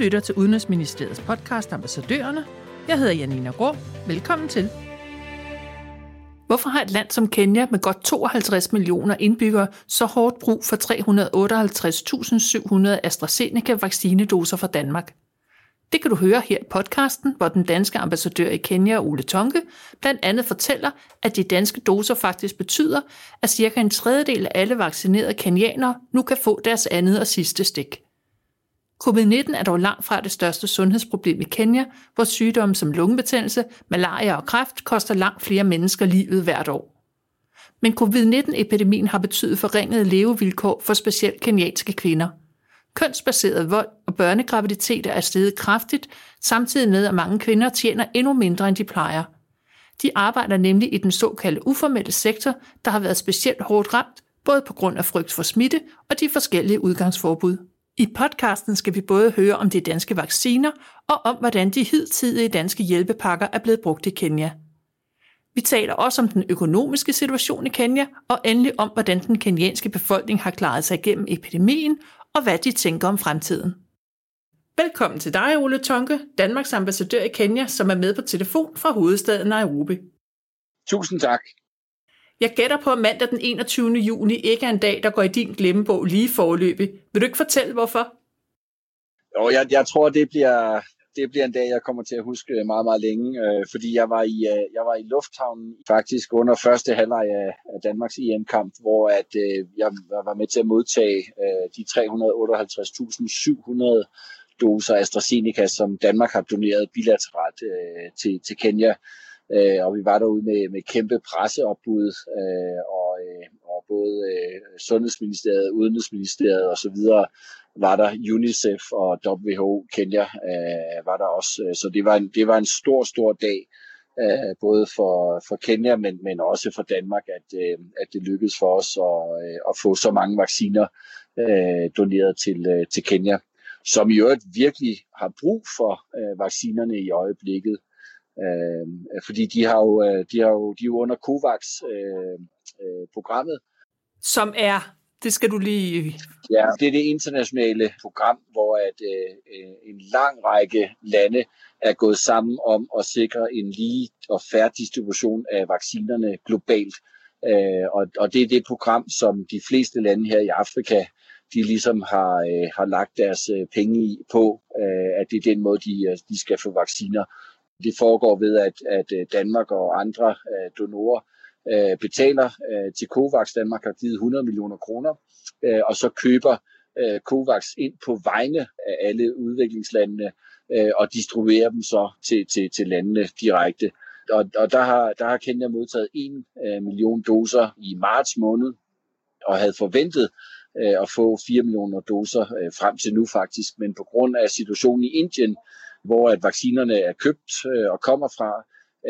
lytter til Udenrigsministeriets podcast Ambassadørerne. Jeg hedder Janina Grå. Velkommen til. Hvorfor har et land som Kenya med godt 52 millioner indbyggere så hårdt brug for 358.700 AstraZeneca-vaccinedoser fra Danmark? Det kan du høre her i podcasten, hvor den danske ambassadør i Kenya, Ole Tonke, blandt andet fortæller, at de danske doser faktisk betyder, at cirka en tredjedel af alle vaccinerede kenianere nu kan få deres andet og sidste stik. Covid-19 er dog langt fra det største sundhedsproblem i Kenya, hvor sygdomme som lungebetændelse, malaria og kræft koster langt flere mennesker livet hvert år. Men covid-19-epidemien har betydet forringede levevilkår for specielt kenyanske kvinder. Kønsbaseret vold og børnegraviditeter er steget kraftigt, samtidig med at mange kvinder tjener endnu mindre end de plejer. De arbejder nemlig i den såkaldte uformelle sektor, der har været specielt hårdt ramt, både på grund af frygt for smitte og de forskellige udgangsforbud. I podcasten skal vi både høre om de danske vacciner og om, hvordan de hidtidige danske hjælpepakker er blevet brugt i Kenya. Vi taler også om den økonomiske situation i Kenya, og endelig om, hvordan den kenyanske befolkning har klaret sig igennem epidemien, og hvad de tænker om fremtiden. Velkommen til dig, Ole Tonke, Danmarks ambassadør i Kenya, som er med på telefon fra hovedstaden Nairobi. Tusind tak. Jeg gætter på, at mandag den 21. juni ikke er en dag, der går i din glemmebog lige forløbig. Vil du ikke fortælle, hvorfor? Jo, jeg, jeg tror, det bliver, det bliver en dag, jeg kommer til at huske meget, meget længe, øh, fordi jeg var, i, øh, jeg var i lufthavnen faktisk under første halvleg af, af Danmarks EM-kamp, hvor at, øh, jeg var med til at modtage øh, de 358.700 doser AstraZeneca, som Danmark har doneret bilateralt øh, til, til Kenya. Øh, og vi var derude med, med kæmpe presseopbud, øh, og, øh, og både øh, Sundhedsministeriet, Udenrigsministeriet osv. var der UNICEF og WHO Kenya øh, var der også. Øh, så det var en, det var en stor, stor dag, øh, både for, for Kenya, men, men også for Danmark, at, øh, at det lykkedes for os at, øh, at få så mange vacciner øh, doneret til, øh, til Kenya, som i øvrigt virkelig har brug for øh, vaccinerne i øjeblikket. Øh, fordi de har jo, øh, de har jo, de er jo under COVAX-programmet. Øh, øh, Som er, det skal du lige... Ja, det er det internationale program, hvor at, øh, en lang række lande er gået sammen om at sikre en lige og færre distribution af vaccinerne globalt. Øh, og, og det er det program, som de fleste lande her i Afrika de ligesom har, øh, har lagt deres øh, penge i på, øh, at det er den måde, de, de skal få vacciner. Det foregår ved, at, at øh, Danmark og andre øh, donorer øh, betaler øh, til COVAX. Danmark har givet 100 millioner kroner, øh, og så køber COVAX ind på vegne af alle udviklingslandene og distribuerer dem så til, til, til landene direkte. Og, og der, har, der har Kenya modtaget 1 million doser i marts måned, og havde forventet at få 4 millioner doser frem til nu faktisk. Men på grund af situationen i Indien, hvor at vaccinerne er købt øh, og kommer fra,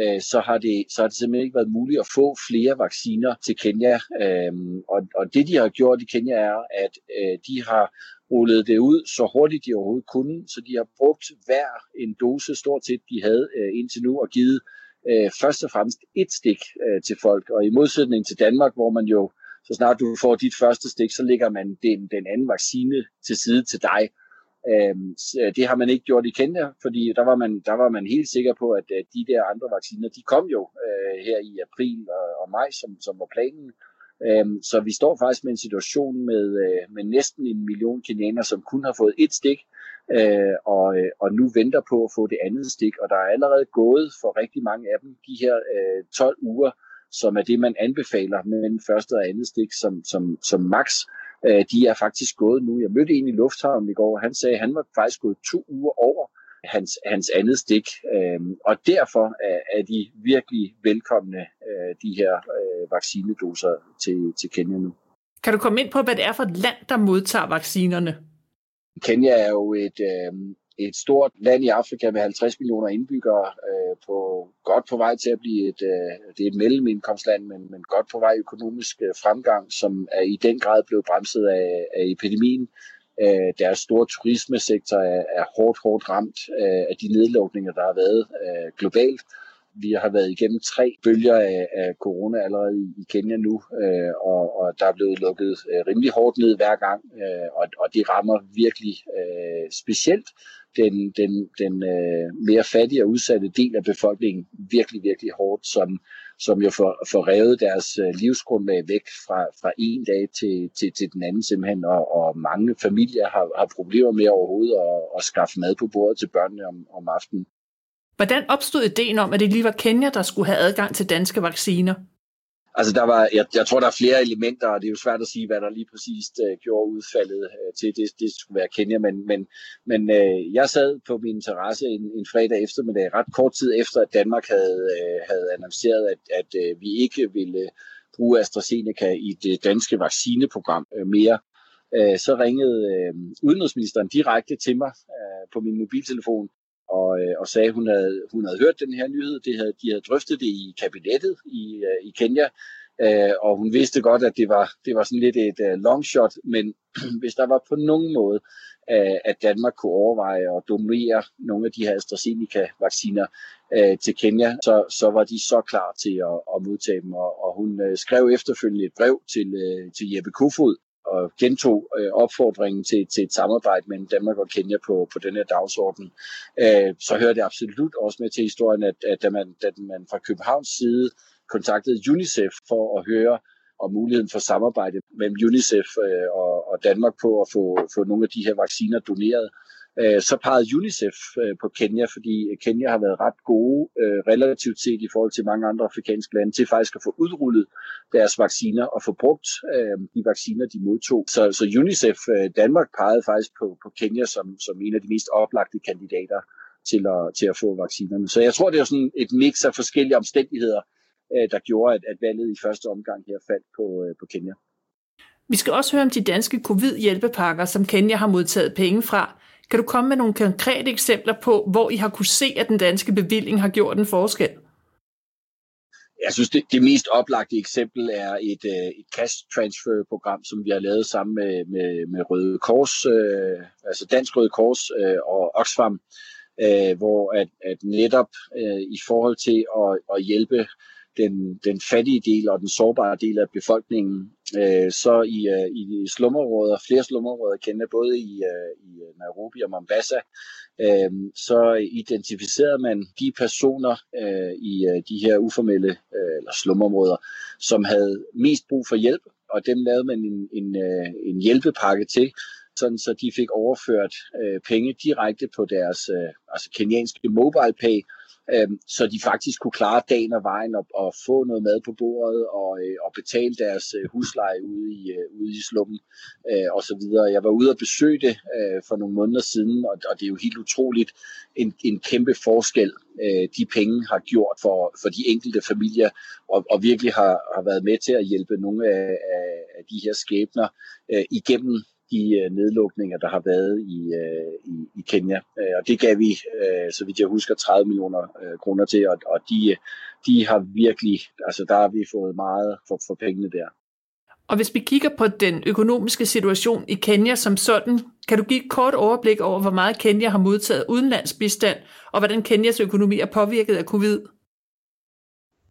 øh, så, har det, så har det simpelthen ikke været muligt at få flere vacciner til Kenya. Øh, og, og det de har gjort i Kenya er, at øh, de har rullet det ud så hurtigt de overhovedet kunne, så de har brugt hver en dose stort set, de havde øh, indtil nu, og givet øh, først og fremmest et stik øh, til folk. Og i modsætning til Danmark, hvor man jo, så snart du får dit første stik, så lægger man den, den anden vaccine til side til dig. Øhm, øh, det har man ikke gjort i Kenya, fordi der var man, der var man helt sikker på, at, at de der andre vacciner, de kom jo øh, her i april og, og maj, som, som var planen. Øhm, så vi står faktisk med en situation med, øh, med næsten en million kenianer, som kun har fået et stik, øh, og, øh, og nu venter på at få det andet stik. Og der er allerede gået for rigtig mange af dem de her øh, 12 uger, som er det, man anbefaler mellem første og andet stik som, som, som maks. Øh, de er faktisk gået nu. Jeg mødte en i lufthavnen i går, og han sagde, at han var faktisk gået to uger over hans, hans andet stik. Øh, og derfor er, er de virkelig velkomne, øh, de her øh, vaccinedoser til, til Kenya nu. Kan du komme ind på, hvad det er for et land, der modtager vaccinerne? Kenya er jo et, øh, et stort land i Afrika med 50 millioner indbyggere, øh, på, godt på vej til at blive et, øh, det er et mellemindkomstland, men, men godt på vej økonomisk øh, fremgang, som er i den grad blevet bremset af, af epidemien. Øh, deres store turismesektor er, er hårdt, hårdt ramt øh, af de nedlukninger, der har været øh, globalt. Vi har været igennem tre bølger af, af corona allerede i, i Kenya nu, øh, og, og der er blevet lukket øh, rimelig hårdt ned hver gang, øh, og, og det rammer virkelig øh, specielt den, den, den øh, mere fattige og udsatte del af befolkningen virkelig, virkelig hårdt, som, som jo får, får revet deres øh, livsgrundlag væk fra, fra en dag til, til, til den anden simpelthen, og, og mange familier har, har problemer med overhovedet at, at skaffe mad på bordet til børnene om, om aftenen. Hvordan opstod ideen om, at det lige var Kenya, der skulle have adgang til danske vacciner? Altså der var, jeg, jeg tror, der er flere elementer, og det er jo svært at sige, hvad der lige præcis øh, gjorde udfaldet øh, til, det, det skulle være Kenya, men, men, men øh, jeg sad på min terrasse en, en fredag eftermiddag, ret kort tid efter, at Danmark havde, øh, havde annonceret, at, at øh, vi ikke ville bruge AstraZeneca i det danske vaccineprogram øh, mere. Øh, så ringede øh, udenrigsministeren direkte til mig øh, på min mobiltelefon, og, øh, og sagde, at hun havde, hun havde hørt den her nyhed. Det havde, de havde drøftet det i kabinettet i, uh, i Kenya, uh, og hun vidste godt, at det var, det var sådan lidt et uh, long shot, men hvis der var på nogen måde, uh, at Danmark kunne overveje at donere nogle af de her AstraZeneca-vacciner uh, til Kenya, så, så var de så klar til at, at modtage dem, og, og hun uh, skrev efterfølgende et brev til, uh, til Jeppe Kofod, og gentog øh, opfordringen til, til et samarbejde mellem Danmark og Kenya på, på den her dagsorden. Øh, så hører det absolut også med til historien, at, at da, man, da man fra Københavns side kontaktede UNICEF for at høre om muligheden for samarbejde mellem UNICEF øh, og, og Danmark på at få, få nogle af de her vacciner doneret, Øh, så pegede UNICEF øh, på Kenya, fordi øh, Kenya har været ret gode øh, relativt set i forhold til mange andre afrikanske lande til faktisk at få udrullet deres vacciner og få brugt øh, de vacciner, de modtog. Så, så UNICEF øh, Danmark pegede faktisk på, på Kenya som, som en af de mest oplagte kandidater til at, til at få vaccinerne. Så jeg tror, det er sådan et mix af forskellige omstændigheder, der gjorde, at, at valget i første omgang her faldt på, på Kenya. Vi skal også høre om de danske covid-hjælpepakker, som Kenya har modtaget penge fra. Kan du komme med nogle konkrete eksempler på, hvor I har kunne se, at den danske bevilling har gjort en forskel? Jeg synes, det, det mest oplagte eksempel er et, øh, et cash transfer program, som vi har lavet sammen med, med, med Røde Kors, øh, altså Dansk Røde Kors øh, og Oxfam, øh, hvor at, at netop øh, i forhold til at, at hjælpe den, den fattige del og den sårbare del af befolkningen. Øh, så i, øh, i slumområder, flere slumområder kender både i, øh, i Nairobi og Mombasa, øh, så identificerede man de personer øh, i øh, de her uformelle øh, eller slumområder, som havde mest brug for hjælp, og dem lavede man en, en, øh, en hjælpepakke til, sådan så de fik overført øh, penge direkte på deres øh, altså kenyanske mobile pay, øh, så de faktisk kunne klare dagen og vejen og, og få noget mad på bordet og, øh, og betale deres øh, husleje ude i, øh, ude i slummen øh, og så videre. Jeg var ude og besøge det øh, for nogle måneder siden, og, og det er jo helt utroligt en, en kæmpe forskel, øh, de penge har gjort for, for de enkelte familier, og, og virkelig har, har været med til at hjælpe nogle af, af, af de her skæbner øh, igennem de øh, nedlukninger, der har været i, øh, i, i Kenya. Øh, og det gav vi, så vidt jeg husker, 30 millioner kroner til, og, og de, de har virkelig, altså der har vi fået meget for, for pengene der. Og hvis vi kigger på den økonomiske situation i Kenya som sådan, kan du give et kort overblik over, hvor meget Kenya har modtaget udenlandsbistand, og hvordan Kenyas økonomi er påvirket af covid?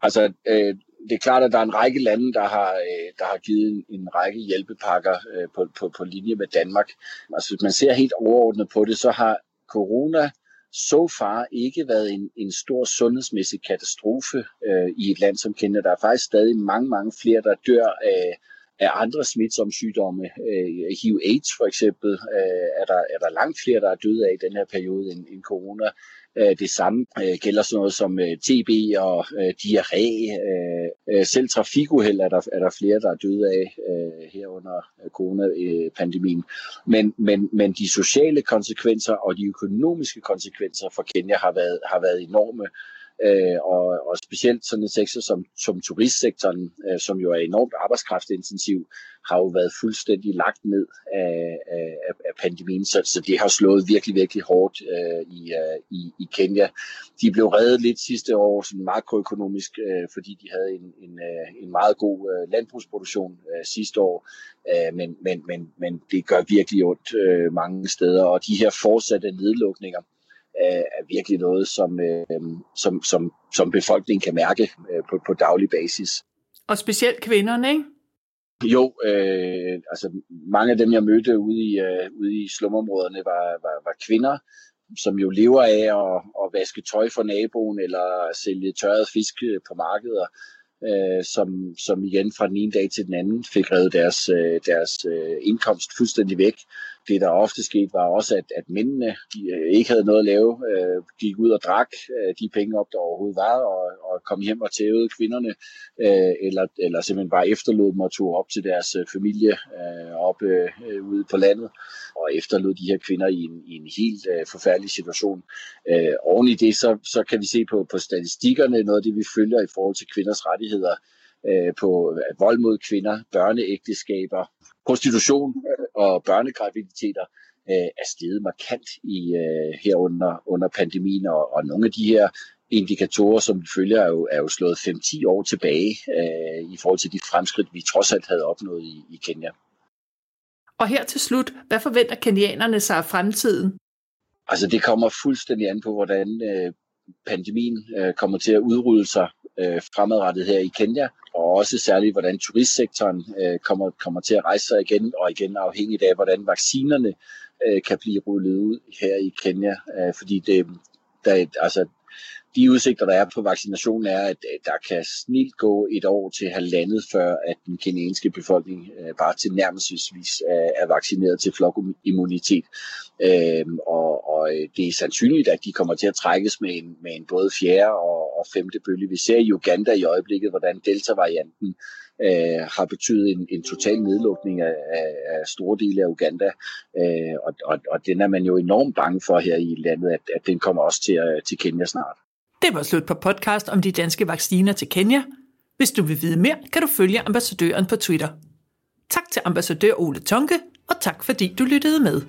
Altså, øh, det er klart, at der er en række lande, der har, øh, der har givet en, en række hjælpepakker øh, på, på, på linje med Danmark. Altså, hvis man ser helt overordnet på det, så har corona så far ikke været en, en stor sundhedsmæssig katastrofe øh, i et land som Kenya. Der er faktisk stadig mange, mange flere, der dør af, af andre smitsomme sygdomme. Øh, HIV-AIDS for eksempel øh, er, der, er der langt flere, der er døde af i den her periode end, end corona. Øh, det samme øh, gælder sådan noget som øh, TB og diarré. Selv trafikuheld er der, er der flere, der er døde af her under coronapandemien. Men, men, men de sociale konsekvenser og de økonomiske konsekvenser for Kenya har været, har været enorme. Øh, og, og specielt sådan en sektor som, som turistsektoren, øh, som jo er enormt arbejdskraftintensiv, har jo været fuldstændig lagt ned af, af, af pandemien, så, så det har slået virkelig, virkelig hårdt øh, i, øh, i, i Kenya. De blev reddet lidt sidste år sådan makroøkonomisk, øh, fordi de havde en, en, øh, en meget god øh, landbrugsproduktion øh, sidste år, øh, men, men, men, men det gør virkelig ondt øh, mange steder, og de her fortsatte nedlukninger, er virkelig noget, som, øh, som, som, som befolkningen kan mærke øh, på, på daglig basis. Og specielt kvinderne, ikke? Jo, øh, altså mange af dem, jeg mødte ude i, øh, ude i slumområderne, var, var, var kvinder, som jo lever af at, at vaske tøj for naboen eller sælge tørret fisk på markeder, øh, som, som igen fra den ene dag til den anden fik revet deres, øh, deres øh, indkomst fuldstændig væk. Det, der ofte skete, var også, at, at mændene de, øh, ikke havde noget at lave, øh, gik ud og drak øh, de penge op, der overhovedet var, og, og kom hjem og tævede kvinderne, øh, eller, eller simpelthen bare efterlod dem og tog op til deres øh, familie øh, op øh, øh ude på landet, og efterlod de her kvinder i en, i en helt øh, forfærdelig situation. Øh, oven i det, så, så kan vi se på, på statistikkerne, noget af det, vi følger i forhold til kvinders rettigheder, øh, på øh, vold mod kvinder, børneægteskaber, prostitution øh, og børnegraviditeter øh, er steget markant i øh, her under, under pandemien, og, og nogle af de her indikatorer, som vi følger, er jo, er jo slået 5-10 år tilbage øh, i forhold til de fremskridt, vi trods alt havde opnået i, i Kenya. Og her til slut, hvad forventer kenianerne sig af fremtiden? Altså det kommer fuldstændig an på, hvordan øh, pandemien øh, kommer til at udrulle sig øh, fremadrettet her i Kenya, og også særligt, hvordan turistsektoren øh, kommer, kommer til at rejse sig igen, og igen afhængigt af, hvordan vaccinerne øh, kan blive rullet ud her i Kenya, øh, fordi det, der, altså, de udsigter, der er på vaccinationen, er, at der kan snilt gå et år til halvandet, før at den kenyanske befolkning øh, bare til nærmelsesvis er, er vaccineret til flokimmunitet. Øhm, og, og øh, det er sandsynligt, at de kommer til at trækkes med en, med en både fjerde og, og femte bølge. Vi ser i Uganda i øjeblikket, hvordan Delta-varianten øh, har betydet en, en total nedlukning af, af, af store dele af Uganda. Øh, og, og, og den er man jo enormt bange for her i landet, at, at den kommer også til, øh, til Kenya snart. Det var slut på podcast om de danske vacciner til Kenya. Hvis du vil vide mere, kan du følge ambassadøren på Twitter. Tak til ambassadør Ole Tonke, og tak fordi du lyttede med.